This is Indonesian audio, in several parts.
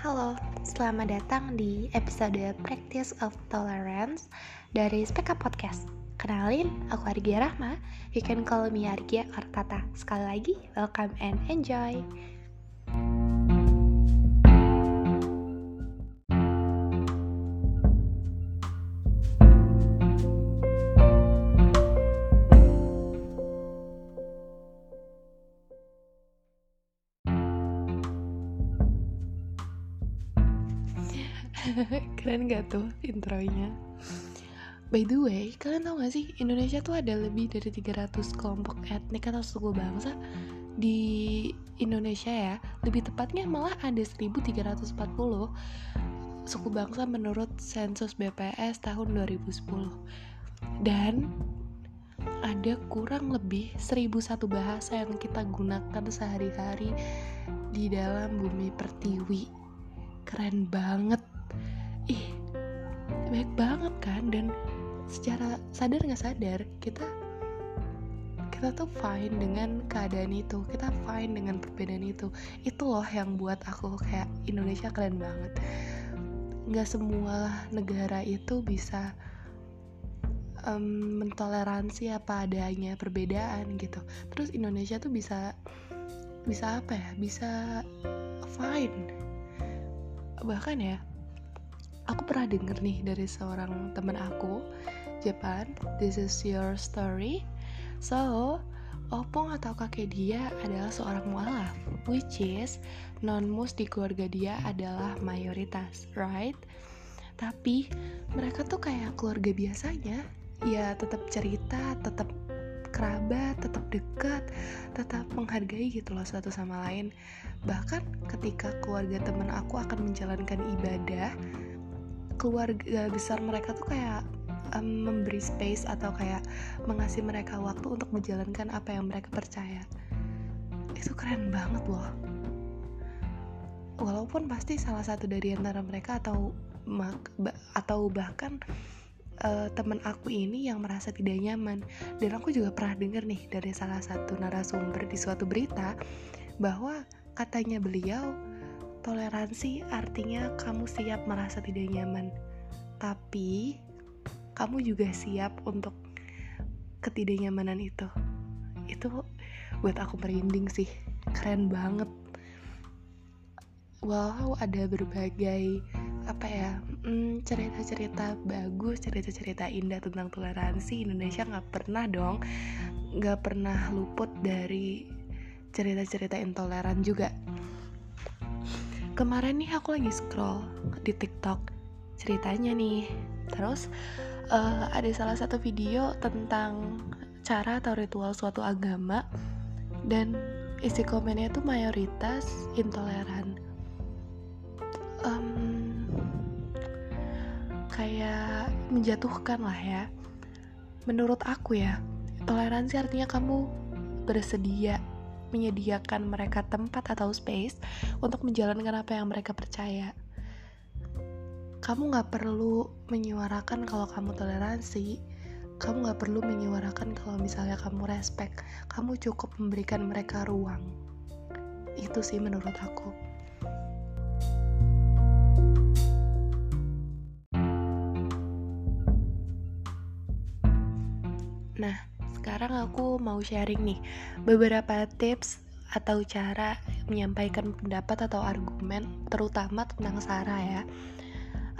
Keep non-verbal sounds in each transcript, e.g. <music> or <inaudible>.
Halo, selamat datang di episode Practice of Tolerance dari Speka Podcast. Kenalin, aku Argia Rahma. You can call me Argia or Tata. Sekali lagi, welcome and enjoy. <laughs> Keren gak tuh intronya? By the way, kalian tau gak sih Indonesia tuh ada lebih dari 300 kelompok etnik atau suku bangsa di Indonesia ya. Lebih tepatnya malah ada 1340 suku bangsa menurut sensus BPS tahun 2010 Dan ada kurang lebih 1001 bahasa yang kita gunakan sehari-hari di dalam bumi pertiwi. Keren banget ih baik banget kan? Dan secara sadar nggak sadar kita kita tuh fine dengan keadaan itu. Kita fine dengan perbedaan itu. Itu loh yang buat aku kayak Indonesia keren banget. Nggak semua negara itu bisa um, mentoleransi apa adanya perbedaan gitu. Terus Indonesia tuh bisa bisa apa ya? Bisa fine. Bahkan ya aku pernah denger nih dari seorang teman aku Japan this is your story. So opong atau kakek dia adalah seorang mualaf which is non-mus di keluarga dia adalah mayoritas right? Tapi mereka tuh kayak keluarga biasanya. Ya tetap cerita tetap kerabat, tetap dekat, tetap menghargai gitu loh satu sama lain. Bahkan ketika keluarga teman aku akan menjalankan ibadah, keluarga besar mereka tuh kayak um, memberi space atau kayak mengasih mereka waktu untuk menjalankan apa yang mereka percaya. Itu keren banget loh. Walaupun pasti salah satu dari antara mereka atau atau bahkan uh, teman aku ini yang merasa tidak nyaman. Dan aku juga pernah dengar nih dari salah satu narasumber di suatu berita bahwa katanya beliau Toleransi artinya kamu siap merasa tidak nyaman, tapi kamu juga siap untuk ketidaknyamanan itu. Itu buat aku merinding sih, keren banget. Wow, ada berbagai apa ya hmm, cerita-cerita bagus, cerita-cerita indah tentang toleransi Indonesia nggak pernah dong, nggak pernah luput dari cerita-cerita intoleran juga kemarin nih aku lagi scroll di TikTok ceritanya nih. Terus uh, ada salah satu video tentang cara atau ritual suatu agama dan isi komennya tuh mayoritas intoleran. Um, kayak menjatuhkan lah ya. Menurut aku ya toleransi artinya kamu bersedia menyediakan mereka tempat atau space untuk menjalankan apa yang mereka percaya. Kamu gak perlu menyuarakan kalau kamu toleransi, kamu gak perlu menyuarakan kalau misalnya kamu respect, kamu cukup memberikan mereka ruang. Itu sih menurut aku. Nah, sekarang aku mau sharing nih beberapa tips atau cara menyampaikan pendapat atau argumen terutama tentang Sarah ya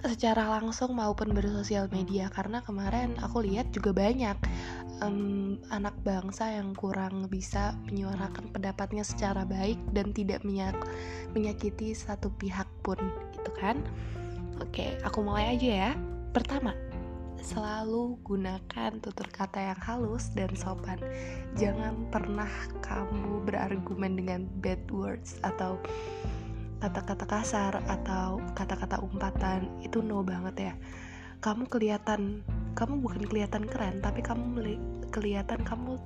secara langsung maupun bersosial media. Karena kemarin aku lihat juga banyak um, anak bangsa yang kurang bisa menyuarakan pendapatnya secara baik dan tidak menyak menyakiti satu pihak pun gitu kan? Oke aku mulai aja ya. Pertama selalu gunakan tutur kata yang halus dan sopan. Jangan pernah kamu berargumen dengan bad words atau kata-kata kasar atau kata-kata umpatan. Itu no banget ya. Kamu kelihatan, kamu bukan kelihatan keren, tapi kamu kelihatan kamu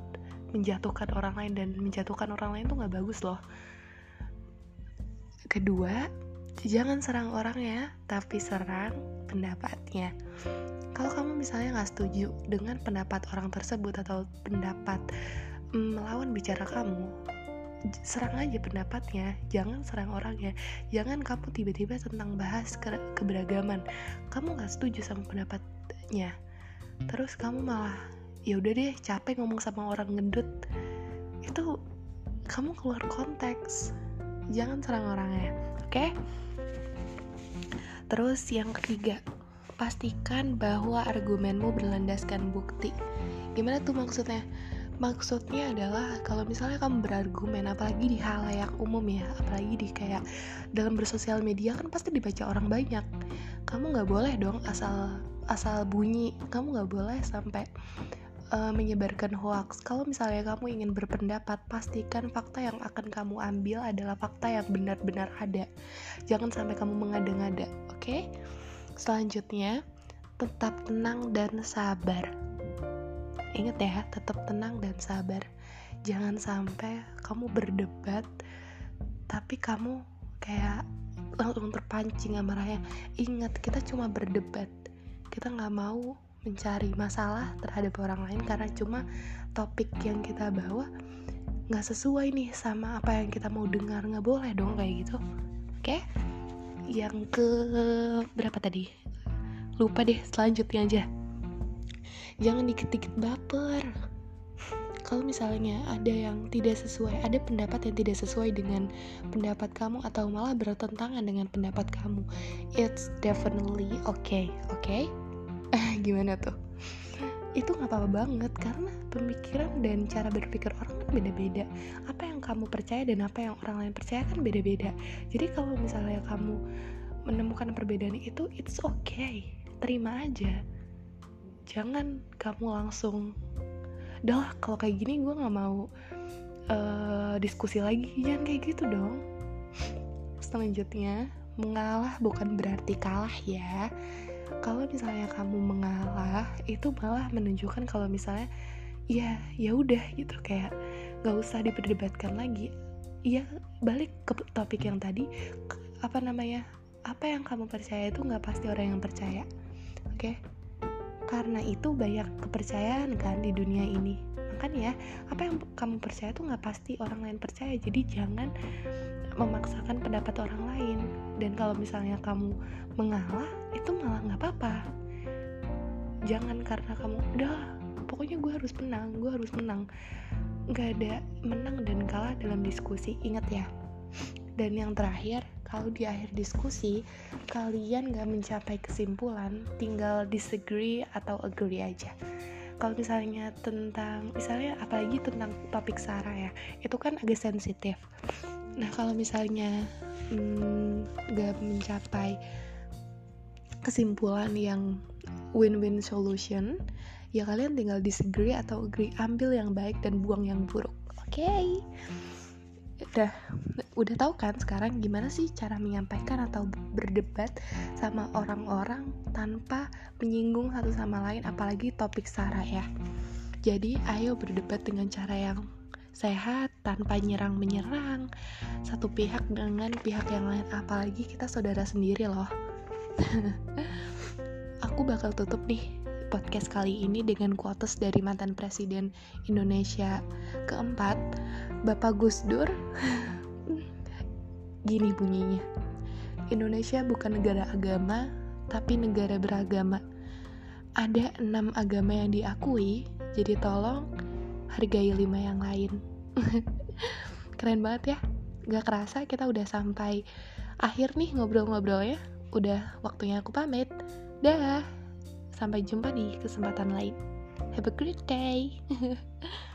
menjatuhkan orang lain dan menjatuhkan orang lain tuh nggak bagus loh. Kedua, jangan serang orang ya, tapi serang pendapatnya. Kalau kamu misalnya nggak setuju dengan pendapat orang tersebut atau pendapat mm, melawan bicara kamu serang aja pendapatnya. Jangan serang orangnya jangan kamu tiba-tiba tentang bahas ke keberagaman. Kamu nggak setuju sama pendapatnya. Terus kamu malah ya udah deh capek ngomong sama orang gendut. Itu kamu keluar konteks jangan serang orangnya oke? Terus yang ketiga pastikan bahwa argumenmu berlandaskan bukti. Gimana tuh maksudnya? Maksudnya adalah kalau misalnya kamu berargumen apalagi di halayak umum ya apalagi di kayak dalam bersosial media kan pasti dibaca orang banyak. Kamu nggak boleh dong asal asal bunyi. Kamu nggak boleh sampai uh, menyebarkan hoax kalau misalnya kamu ingin berpendapat pastikan fakta yang akan kamu ambil adalah fakta yang benar-benar ada jangan sampai kamu mengada-ngada oke okay? selanjutnya tetap tenang dan sabar Ingat ya, tetap tenang dan sabar. Jangan sampai kamu berdebat, tapi kamu kayak langsung terpancing amarahnya. Ingat, kita cuma berdebat. Kita nggak mau mencari masalah terhadap orang lain karena cuma topik yang kita bawa nggak sesuai nih sama apa yang kita mau dengar. Nggak boleh dong kayak gitu. Oke? Yang ke berapa tadi? Lupa deh selanjutnya aja. Jangan dikit-dikit baper. Kalau misalnya ada yang tidak sesuai, ada pendapat yang tidak sesuai dengan pendapat kamu atau malah bertentangan dengan pendapat kamu, it's definitely okay, oke? <laughs> Gimana tuh? Itu nggak apa-apa banget karena pemikiran dan cara berpikir orang kan beda-beda. Apa yang kamu percaya dan apa yang orang lain percaya kan beda-beda. Jadi kalau misalnya kamu menemukan perbedaan itu, it's okay, terima aja jangan kamu langsung dah kalau kayak gini gue nggak mau uh, diskusi lagi jangan kayak gitu dong selanjutnya mengalah bukan berarti kalah ya kalau misalnya kamu mengalah itu malah menunjukkan kalau misalnya ya ya udah gitu. Kayak nggak usah diperdebatkan lagi. Ya balik ke topik yang tadi. Apa namanya apa yang kamu percaya itu nggak pasti orang yang percaya oke? Okay? karena itu banyak kepercayaan kan di dunia ini ya apa yang kamu percaya tuh nggak pasti orang lain percaya jadi jangan memaksakan pendapat orang lain. Dan kalau misalnya kamu mengalah itu malah nggak apa-apa. Jangan karena kamu udah pokoknya gue harus menang gue harus menang. Nggak ada menang dan kalah dalam diskusi. Ingat ya. Dan yang terakhir kalau di akhir diskusi kalian gak mencapai kesimpulan tinggal disagree atau agree aja kalau misalnya tentang misalnya apalagi tentang topik Sarah ya itu kan agak sensitif nah kalau misalnya hmm, mencapai kesimpulan yang win-win solution ya kalian tinggal disagree atau agree ambil yang baik dan buang yang buruk oke okay? Udah udah tahu kan sekarang gimana sih cara menyampaikan atau berdebat sama orang-orang tanpa menyinggung satu sama lain apalagi topik sara ya? Jadi ayo berdebat dengan cara yang sehat tanpa nyerang menyerang satu pihak dengan pihak yang lain apalagi kita saudara sendiri loh. <laughs> Aku bakal tutup nih podcast kali ini dengan quotes dari mantan presiden Indonesia keempat, Bapak Gus Dur. <laughs> Gini bunyinya. Indonesia bukan negara agama, tapi negara beragama. Ada enam agama yang diakui, jadi tolong hargai lima yang lain. <laughs> Keren banget ya. Gak kerasa kita udah sampai akhir nih ngobrol-ngobrolnya. Udah waktunya aku pamit. Dah. Sampai jumpa di kesempatan lain. Have a great day. <laughs>